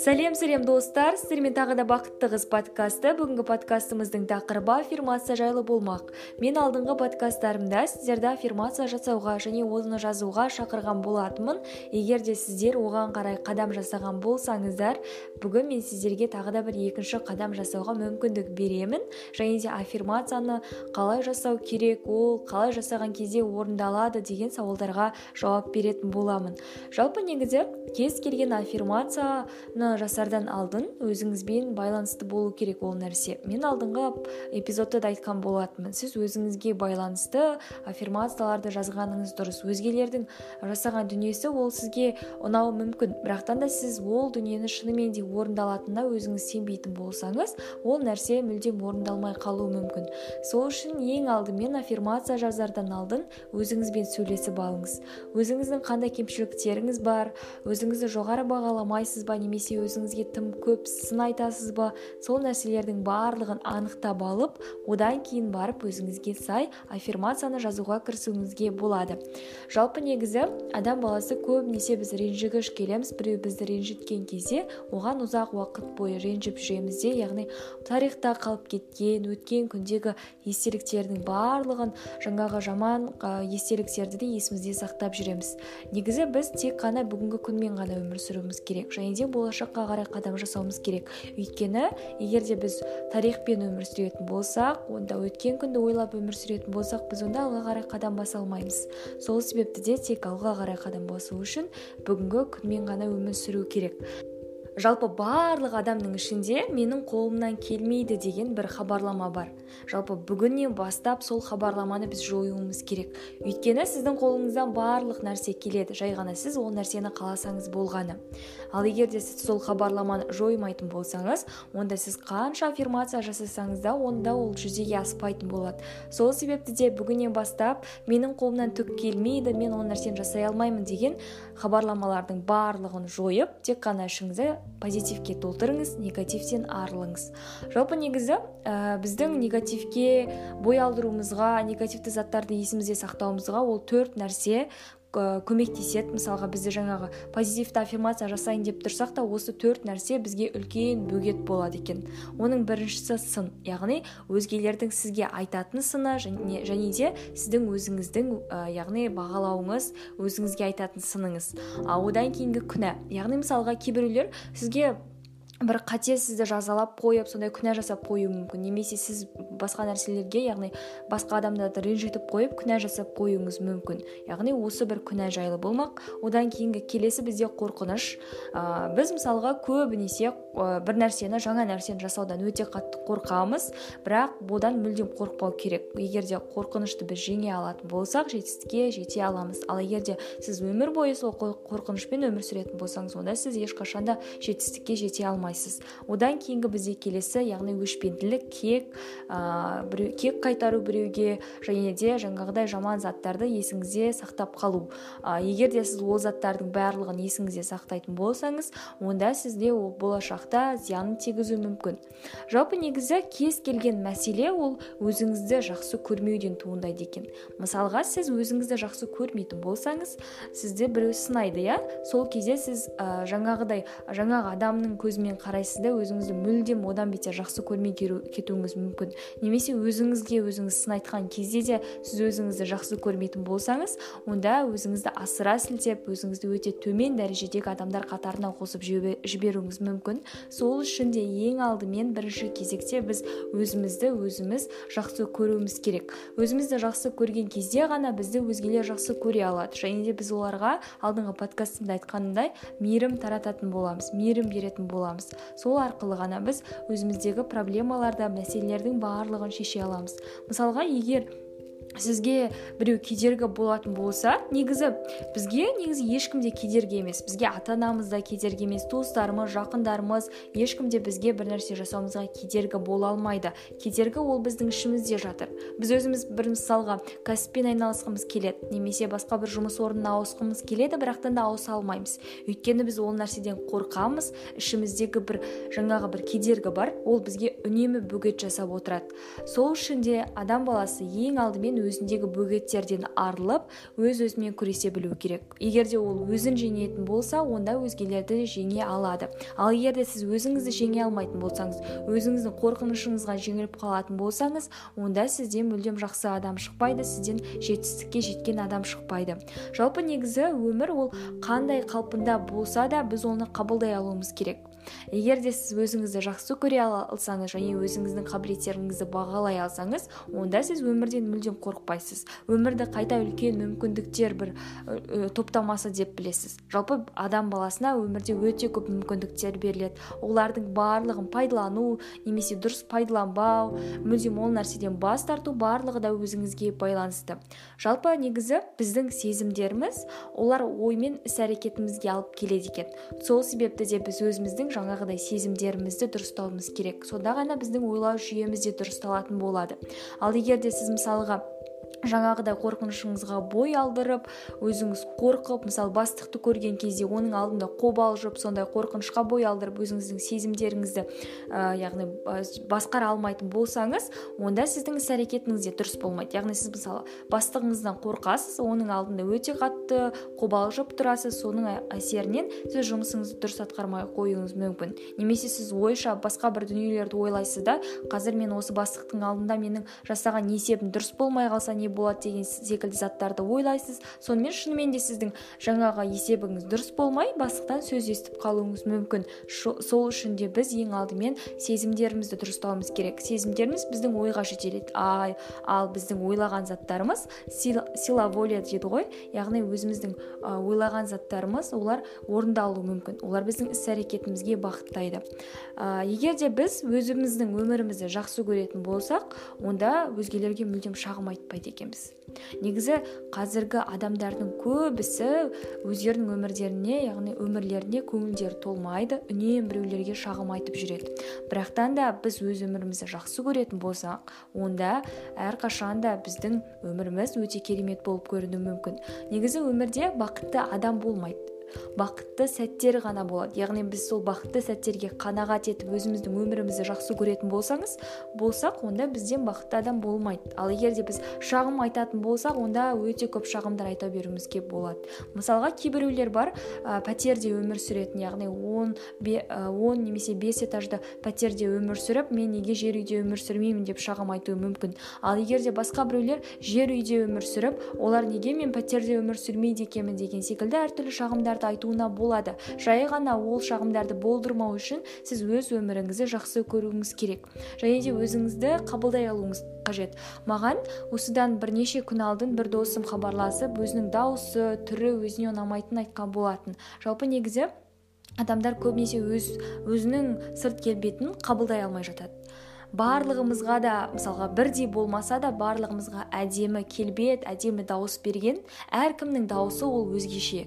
сәлем сәлем достар. Сіздермен тағы да бақытты қыз подкасты. Бүгінгі подкастымыздың тақырыбы аффирмация жайлы болмақ. Мен алдыңғы подкасттарымда сіздерді аффирмация жасауға және оны жазуға шақырған болатынмын. Егер де сіздер оған қарай қадам жасаған болсаңыздар бүгін мен сіздерге тағы да бір екінші қадам жасауға мүмкіндік беремін. Және де аффирмацияны қалай жасау керек ол қалай жасаған кезде орындалады деген сауалдарға жауап беретін боламын. Жалпы негізі кез келген аффирмацияны жасардан алдын өзіңізбен байланысты болу керек ол нәрсе. Мен алдыңғы эпизодта да айтқан болатынмын. Сіз өзіңізге байланысты аффирмацияларды жазғаныңыз дұрыс. Өзгелердің жасаған дүниесі ол сізге ұнауы мүмкін. Бірақтан да сіз ол дүниені шынымен де орындалатынына өзіңіз сенбейтін болсаңыз ол нәрсе мүлдем орындалмай қалуы мүмкін. Сол үшін ең алдымен аффирмация жазардан алдын өзіңізбен сөйлесіп алыңыз. Өзіңіздің қандай кемшіліктеріңіз бар? Өзіңізді жоғары бағаламайсыз ба? Немесе өзіңізге тым көп сын айтасыз ба? Сол нәрселердің барлығын анықтап алып одан кейін барып өзіңізге сай аффирмацияны жазуға кірісуіңізге болады. Жалпы негізі адам баласы көбінесе біз ренжігіш келеміз біреу бізді ренжіткен кезде оған ұзақ уақыт бойы ренжіп жүреміз де яғни тарихта қалып кеткен өткен күндегі естеліктердің барлығын жаңағы жаман естеліктерді де есімізде сақтап жүреміз. Негізі біз тек қана бүгінгі күнмен ғана өмір сүруіміз керек. Және де болашақ болашаққа қарай қадам жасауымыз керек. Өйткені егер де біз тарихпен өмір сүретін болсақ онда өткен күнді ойлап өмір сүретін болсақ біз онда алға қарай қадам баса алмаймыз. Сол себепті де тек алға қарай қадам басу үшін бүгінгі күнмен ғана өмір сүру керек. Жалпы барлық адамның ішінде менің қолымнан келмейді деген бір хабарлама бар. Жалпы бүгіннен бастап сол хабарламаны біз жоюымыз керек. Өйткені сіздің қолыңыздан барлық нәрсе келеді. Жай ғана сіз ол нәрсені қаласаңыз болғаны. Ал егер де сіз сол хабарламаны жоймайтын болсаңыз онда сіз қанша аффирмация жасасаңыз да онда ол жүзеге аспайтын болады. Сол себепті де бүгіннен бастап менің қолымнан түк келмейді мен ол нәрсені жасай алмаймын деген хабарламалардың барлығын жойып тек қана ішіңізді позитивке толтырыңыз негативтен арылыңыз. Жалпы негізі ә, біздің негативке бой алдыруымызға негативті заттарды есімізде сақтауымызға ол төрт нәрсе көмектеседі. Мысалға бізді жаңағы позитивті аффирмация жасайын деп тұрсақ та осы төрт нәрсе бізге үлкен бөгет болады екен. Оның біріншісі сын. Яғни өзгелердің сізге айтатын сыны және, және де сіздің өзіңіздің ә, яғни бағалауыңыз өзіңізге айтатын сыныңыз. А одан кейінгі күнә. Яғни мысалға кейбіреулер сізге бір қате сізді жазалап қойып сондай күнә жасап қоюы мүмкін. Немесе сіз басқа нәрселерге яғни басқа адамдарды ренжітіп қойып күнә жасап қоюыңыз мүмкін. Яғни осы бір күнә жайлы болмақ. Одан кейінгі келесі бізде қорқыныш. Ә, біз мысалға көбінесе бір нәрсені жаңа нәрсені жасаудан өте қатты қорқамыз. Бірақ одан мүлдем қорықпау керек. Егер де қорқынышты біз жеңе алатын болсақ жетістікке жете аламыз. Ал егер де сіз өмір бойы сол қорқынышпен өмір сүретін болсаңыз онда сіз ешқашан да жетістікке жете алмайсыз. Одан кейінгі бізде келесі яғни өшпенділік кек ә, біреу кек қайтару біреуге және де жаңағыдай жаман заттарды есіңізде сақтап қалу. Ә, егер де сіз ол заттардың барлығын есіңізде сақтайтын болсаңыз онда сізде ол болашақта зиянын тигізуі мүмкін. Жалпы негізі кез келген мәселе ол өзіңізді жақсы көрмеуден туындайды екен. Мысалға сіз өзіңізді жақсы көрмейтін болсаңыз сізді біреу сынайды иә? Сол кезде сіз ә, жаңағыдай жаңағы адамның көзімен қарайсыз да өзіңізді мүлдем одан бетер жақсы көрмей кетуіңіз мүмкін. Немесе өзіңізге өзіңіз сын айтқан кезде де сіз өзіңізді жақсы көрмейтін болсаңыз онда өзіңізді асыра сілтеп өзіңізді өте төмен дәрежедегі адамдар қатарына қосып жіберуіңіз мүмкін. Сол үшін де ең алдымен бірінші кезекте біз өзімізді өзіміз жақсы көруіміз керек. Өзімізді жақсы көрген кезде ғана бізді өзгелер жақсы көре алады. Және де біз оларға алдыңғы подкастымда айтқанымдай мейірім тарататын боламыз мейірім беретін боламыз. Сол арқылы ғана біз өзіміздегі проблемаларды мәселелердің барлығын шеше аламыз. Мысалға егер сізге біреу кедергі болатын болса негізі бізге негізі ешкім де кедергі емес. Бізге ата анамыз да кедергі емес туыстарымыз жақындарымыз ешкім де бізге бір нәрсе жасауымызға кедергі бола алмайды. Кедергі ол біздің ішімізде жатыр. Біз өзіміз бір мысалға кәсіппен айналысқымыз келеді немесе басқа бір жұмыс орнына ауысқымыз келеді бірақтан да ауыса алмаймыз. Өйткені біз ол нәрседен қорқамыз. Ішіміздегі бір жаңағы бір кедергі бар ол бізге үнемі бөгет жасап отырады. Сол үшін де адам баласы ең алдымен өзіндегі бөгеттерден арылып өз өзімен күресе білу керек. Егер де ол өзін жеңетін болса онда өзгелерді жеңе алады. Ал егер де сіз өзіңізді жеңе алмайтын болсаңыз өзіңіздің қорқынышыңызға жеңіліп қалатын болсаңыз онда сізден мүлдем жақсы адам шықпайды сізден жетістікке жеткен адам шықпайды. Жалпы негізі өмір ол қандай қалпында болса да біз оны қабылдай алуымыз керек. Егер де сіз өзіңізді жақсы көре алсаңыз және өзіңіздің қабілеттеріңізді бағалай алсаңыз онда сіз өмірден мүлдем қорықпайсыз. Өмірді қайта үлкен мүмкіндіктер бір топтамасы деп білесіз. Жалпы адам баласына өмірде өте көп мүмкіндіктер беріледі. Олардың барлығын пайдалану немесе дұрыс пайдаланбау мүлдем ол нәрседен бас тарту барлығы да өзіңізге байланысты. Жалпы негізі біздің сезімдеріміз олар оймен іс әрекетімізге алып келеді екен. Сол себепті де біз өзіміздің жаңағыдай сезімдерімізді дұрыстауымыз керек. Сонда ғана біздің ойлау жүйеміз де дұрысталатын болады. Ал егер де сіз мысалға жаңағыдай қорқынышыңызға бой алдырып өзіңіз қорқып мысалы бастықты көрген кезде оның алдында қобалжып сондай қорқынышқа бой алдырып өзіңіздің сезімдеріңізді ә, яғни басқара алмайтын болсаңыз онда сіздің іс әрекетіңіз де дұрыс болмайды. Яғни сіз мысалы бастығыңыздан қорқасыз оның алдында өте қатты қобалжып тұрасыз соның әсерінен сіз жұмысыңызды дұрыс атқармай қоюыңыз мүмкін. Немесе сіз ойша басқа бір дүниелерді ойлайсыз да қазір мен осы бастықтың алдында менің жасаған есебім дұрыс болмай қалса не болады деген секілді заттарды ойлайсыз. Сонымен шынымен де сіздің жаңағы есебіңіз дұрыс болмай бастықтан сөз естіп қалуыңыз мүмкін. Сол үшін де біз ең алдымен сезімдерімізді дұрыстауымыз керек. Сезімдеріміз біздің ойға жетелейді а, ал біздің ойлаған заттарымыз сила воля дейді ғой. Яғни өзіміздің ойлаған заттарымыз олар орындалуы мүмкін. Олар біздің іс әрекетімізге бағыттайды. Ә, егер де біз өзіміздің өмірімізді жақсы көретін болсақ онда өзгелерге мүлдем шағым айтпайды екенбіз. Негізі қазіргі адамдардың көбісі өздерінің өмірдеріне яғни өмірлеріне көңілдері толмайды үнемі біреулерге шағым айтып жүреді. Бірақтан да біз өз өмірімізді жақсы көретін болсақ онда әрқашан да біздің өміріміз өте керемет болып көрінуі мүмкін. Негізі өмірде бақытты адам болмайды. Бақытты сәттер ғана болады. Яғни біз сол бақытты сәттерге қанағат етіп өзіміздің өмірімізді жақсы көретін болсаңыз болсақ онда бізден бақытты адам болмайды. Ал егер де біз шағым айтатын болсақ онда өте көп шағымдар айта беруімізге болады. Мысалға кейбіреулер бар ә, пәтерде өмір сүретін яғни он, бе, он немесе бес этажды пәтерде өмір сүріп мен неге жер үйде өмір сүрмеймін? деп шағым айтуы мүмкін. Ал егер де басқа біреулер жер үйде өмір сүріп олар неге мен пәтерде өмір сүрмейді екенмін? деген секілді әртүрлі шағымдар айтуына болады. Жай ғана ол шағымдарды болдырмау үшін сіз өз өміріңізді жақсы көруіңіз керек. Және де өзіңізді қабылдай алуыңыз қажет. Маған осыдан бірнеше күн алдын бір досым хабарласып өзінің дауысы түрі өзіне ұнамайтынын айтқан болатын. Жалпы негізі адамдар көбінесе өз өзінің сырт келбетін қабылдай алмай жатады. Барлығымызға да мысалға бірдей болмаса да барлығымызға әдемі келбет әдемі дауыс берген әркімнің дауысы ол өзгеше.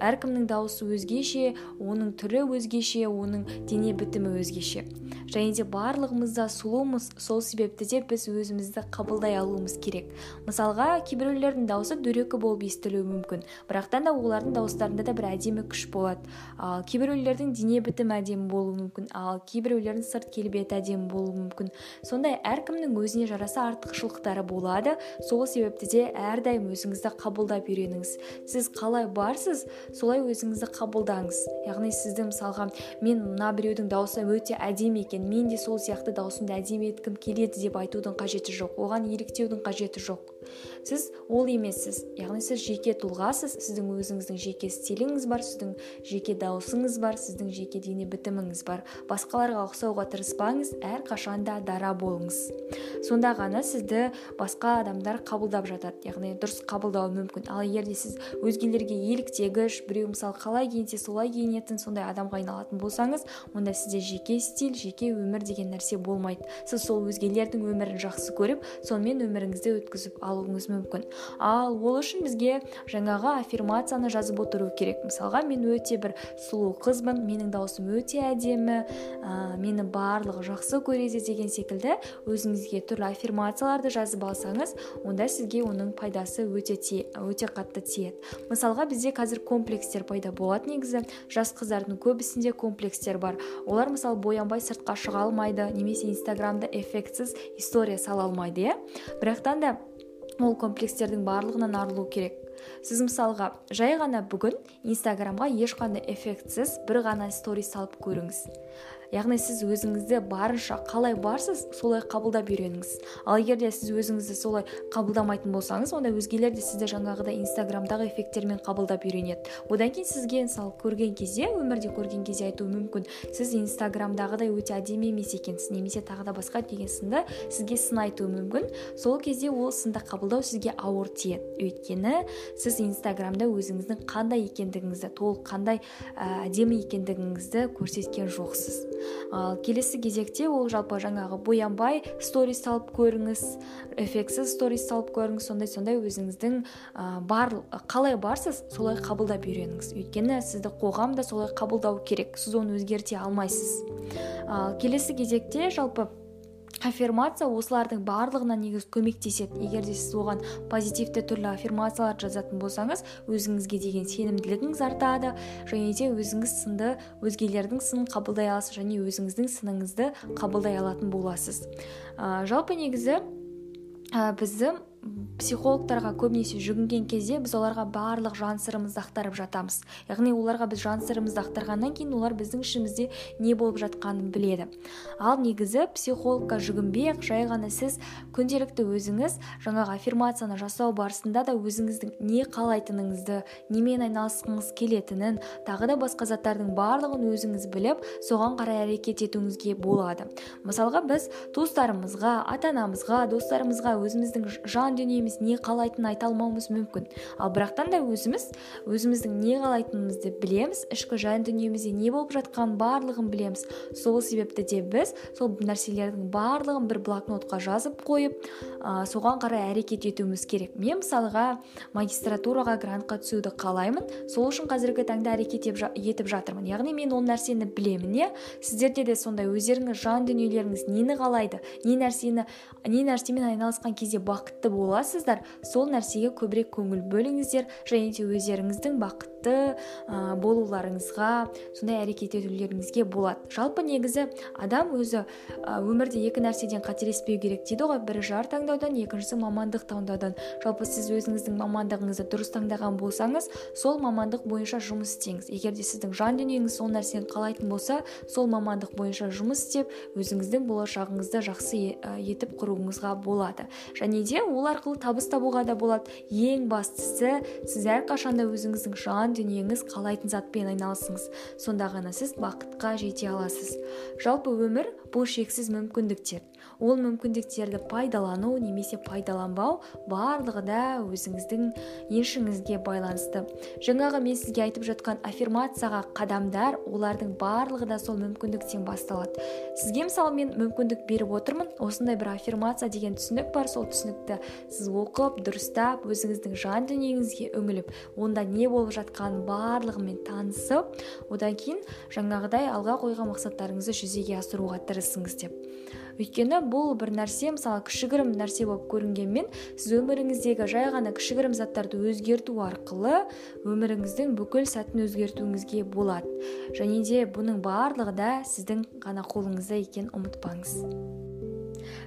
Әркімнің дауысы өзгеше оның түрі өзгеше оның дене бітімі өзгеше. Және де барлығымыз да сұлумыз сол себепті де біз өзімізді қабылдай алуымыз керек. Мысалға кейбіреулердің дауысы дөрекі болып естілуі мүмкін бірақтан да олардың дауыстарында да бір әдемі күш болады. Ал кейбіреулердің дене бітімі әдемі болуы мүмкін ал кейбіреулердің сырт келбеті әдемі болуы мүмкін. Сондай әркімнің өзіне жараса артықшылықтары болады сол себепті де әрдайым өзіңізді қабылдап үйреніңіз. Сіз қалай барсыз солай өзіңізді қабылдаңыз. Яғни сізді мысалға мен мына біреудің дауысы өте әдемі екен мен де сол сияқты даусымды әдемі еткім келеді деп айтудың қажеті жоқ. Оған еліктеудің қажеті жоқ. Сіз ол емессіз. Яғни сіз жеке тұлғасыз. Сіздің өзіңіздің жеке стиліңіз бар сіздің жеке дауысыңыз бар сіздің жеке дене бітіміңіз бар. Басқаларға ұқсауға тырыспаңыз әрқашанда дара болыңыз. Сонда ғана сізді басқа адамдар қабылдап жатады. Яғни дұрыс қабылдауы мүмкін. Ал егер де сіз өзгелерге еліктегіш біреу мысалы қалай киінсе солай киінетін сондай адамға айналатын болсаңыз онда сізде жеке стиль жеке өмір деген нәрсе болмайды. Сіз сол өзгелердің өмірін жақсы көріп сонымен өміріңізді өткізіп алуыңыз мүмкін. Ал ол үшін бізге жаңағы аффирмацияны жазып отыру керек. Мысалға мен өте бір сұлу қызбын менің даусым өте әдемі ә, мені барлығы жақсы көреді деген секілді өзіңізге түрлі аффирмацияларды жазып алсаңыз онда сізге оның пайдасы өте те, өте қатты тиеді. Мысалға бізде қазір комплекстер пайда болады негізі. Жас қыздардың көбісінде комплекстер бар. Олар мысалы боянбай сыртқа шыға алмайды немесе инстаграмда эффектсіз история сала алмайды иә? Бірақтан да ол комплекстердің барлығынан арылу керек. Сіз мысалға жай ғана бүгін инстаграмға ешқандай эффектсіз бір ғана сторис салып көріңіз. Яғни сіз өзіңізді барынша қалай барсыз солай қабылдап үйреніңіз. Ал егер де сіз өзіңізді солай қабылдамайтын болсаңыз онда өзгелер де сізді жаңағыдай инстаграмдағы эффекттермен қабылдап үйренеді. Одан кейін сізге мысалы көрген кезде өмірде көрген кезде айтуы мүмкін сіз инстаграмдағыдай өте әдемі емес екенсіз немесе тағы да басқа деген сынды сізге сын айтуы мүмкін. Сол кезде ол сынды қабылдау сізге ауыр тиеді. Өйткені сіз инстаграмда өзіңіздің қандай екендігіңізді толық қандай әдемі екендігіңізді көрсеткен жоқсыз. Ал келесі кезекте ол жалпы жаңағы боянбай сторис салып көріңіз эффектсіз сторис салып көріңіз сондай сондай өзіңіздің ә, бар қалай барсыз солай қабылдап үйреніңіз. Өйткені сізді қоғам да солай қабылдау керек сіз оны өзгерте алмайсыз. Ал келесі кезекте жалпы аффирмация осылардың барлығына негізі көмектеседі. Егер де сіз оған позитивті түрлі аффирмациялар жазатын болсаңыз өзіңізге деген сенімділігіңіз артады және де өзіңіз сынды өзгелердің сынын қабылдай аласыз және өзіңіздің сыныңызды қабылдай алатын боласыз. Ә, жалпы негізі ә, бізді психологтарға көбінесе жүгінген кезде біз оларға барлық жан сырымызды ақтарып жатамыз. Яғни оларға біз жан сырымызды ақтарғаннан кейін олар біздің ішімізде не болып жатқанын біледі. Ал негізі психологқа жүгінбей жай ғана сіз күнделікті өзіңіз жаңағы аффирмацияны жасау барысында да өзіңіздің не қалайтыныңызды немен айналысқыңыз келетінін тағы да басқа заттардың барлығын өзіңіз біліп соған қарай әрекет етуіңізге болады. Мысалға біз туыстарымызға ата анамызға достарымызға өзіміздің жан дүниеміз не қалайтынын айта алмауымыз мүмкін. Ал бірақтан да өзіміз өзіміздің не қалайтынымызды білеміз ішкі жан дүниемізде не болып жатқанын барлығын білеміз. Сол себепті де біз сол нәрселердің барлығын бір блокнотқа жазып қойып ә, соған қарай әрекет етуіміз керек. Мен мысалға магистратураға грантқа түсуді қалаймын. Сол үшін қазіргі таңда әрекет етіп жатырмын. Яғни мен ол нәрсені білемін иә сіздерде де сондай өздеріңіз жан дүниелеріңіз нені қалайды не нәрсені не нәрсемен айналысқан кезде бақытты боласыздар. Сол нәрсеге көбірек көңіл бөліңіздер және де өздеріңіздің бақытты ә, болуларыңызға сондай әрекет етулеріңізге болады. Жалпы негізі адам өзі өмірде екі нәрседен қателеспеу керек дейді ғой. Бірі жар таңдаудан екіншісі мамандық таңдаудан. Жалпы сіз өзіңіздің мамандығыңызды дұрыс таңдаған болсаңыз сол мамандық бойынша жұмыс істеңіз. Егер де сіздің жан дүниеңіз сол нәрсені қалайтын болса сол мамандық бойынша жұмыс істеп өзіңіздің болашағыңызды жақсы етіп құруыңызға болады. Және де ол арқылы табыс табуға да болады. Ең бастысы сіз әрқашанда өзіңіздің жан дүниеңіз қалайтын затпен айналысыңыз. Сонда ғана сіз бақытқа жете аласыз. Жалпы өмір бұл шексіз мүмкіндіктер. Ол мүмкіндіктерді пайдалану немесе пайдаланбау барлығы да өзіңіздің еншіңізге байланысты. Жаңағы мен сізге айтып жатқан аффирмацияға қадамдар олардың барлығы да сол мүмкіндіктен басталады. Сізге мысалы мен мүмкіндік беріп отырмын осындай бір аффирмация деген түсінік бар сол түсінікті сіз оқып дұрыстап өзіңіздің жан дүниеңізге үңіліп онда не болып жатқанын барлығымен танысып одан кейін жаңағыдай алға қойған мақсаттарыңызды жүзеге асыруға тырысыңыз деп. Өйткені бұл бір нәрсе мысалы кішігірім нәрсе болып көрінгенмен сіз өміріңіздегі жай ғана кішігірім заттарды өзгерту арқылы өміріңіздің бүкіл сәтін өзгертуіңізге болады. Және де бұның барлығы да сіздің ғана қолыңызда екенін ұмытпаңыз.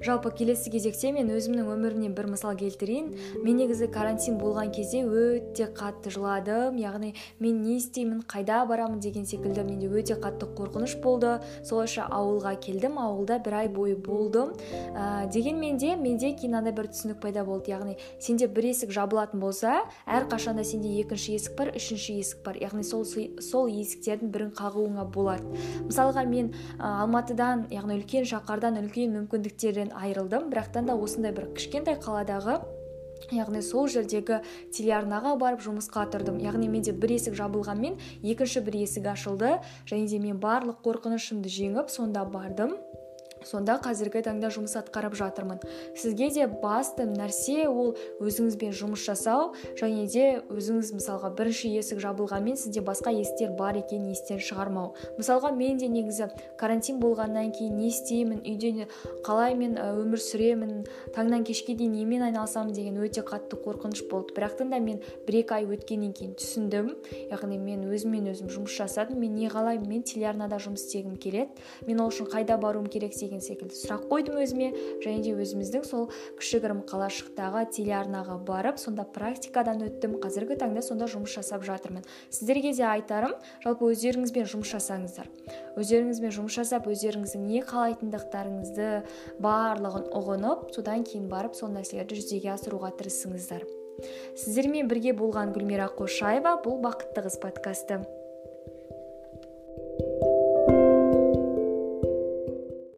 Жалпы келесі кезекте мен өзімнің өмірімнен бір мысал келтірейін. Мен негізі карантин болған кезде өте қатты жыладым. Яғни мен не істеймін қайда барамын деген секілді менде өте қатты қорқыныш болды. Солайша ауылға келдім ауылда бір ай бойы болдым. Ә, дегенмен де менде кейін мынандай бір түсінік пайда болды. Яғни сенде бір есік жабылатын болса әрқашанда сенде екінші есік бар үшінші есік бар. Яғни сол сол есіктердің бірін қағуыңа болады. Мысалға мен ә, алматыдан яғни үлкен шаһардан үлкен мүмкіндіктерден айырылдым бірақтан да осындай бір кішкентай қаладағы яғни сол жердегі телеарнаға барып жұмысқа тұрдым. Яғни менде бір есік жабылғанмен екінші бір есік ашылды. Және де мен барлық қорқынышымды жеңіп сонда бардым. Сонда қазіргі таңда жұмыс атқарып жатырмын. Сізге де басты нәрсе ол өзіңізбен жұмыс жасау және де өзіңіз мысалға бірінші есік жабылғанмен сізде басқа есіктер бар екенін естен шығармау. Мысалға мен де негізі карантин болғаннан кейін не істеймін үйде қалай мен өмір сүремін таңнан кешке дейін немен айналысамын деген өте қатты қорқыныш болды. Бірақтан да мен бір екі ай өткеннен кейін түсіндім. Яғни мен өзіммен өзім жұмыс жасадым мен не қалаймын мен телеарнада жұмыс істегім келеді. Мен ол үшін қайда баруым керек деген секілді сұрақ қойдым өзіме. Және де өзіміздің сол кішігірім қалашықтағы телеарнаға барып сонда практикадан өттім. Қазіргі таңда сонда жұмыс жасап жатырмын. Сіздерге де айтарым жалпы өздеріңізбен жұмыс жасаңыздар. Өздеріңізбен жұмыс жасап өздеріңіздің не қалайтындықтарыңызды барлығын ұғынып содан кейін барып сол нәрселерді жүзеге асыруға тырысыңыздар. Сіздермен бірге болған гүлмира қошаева бұл бақытты қыз подкасты.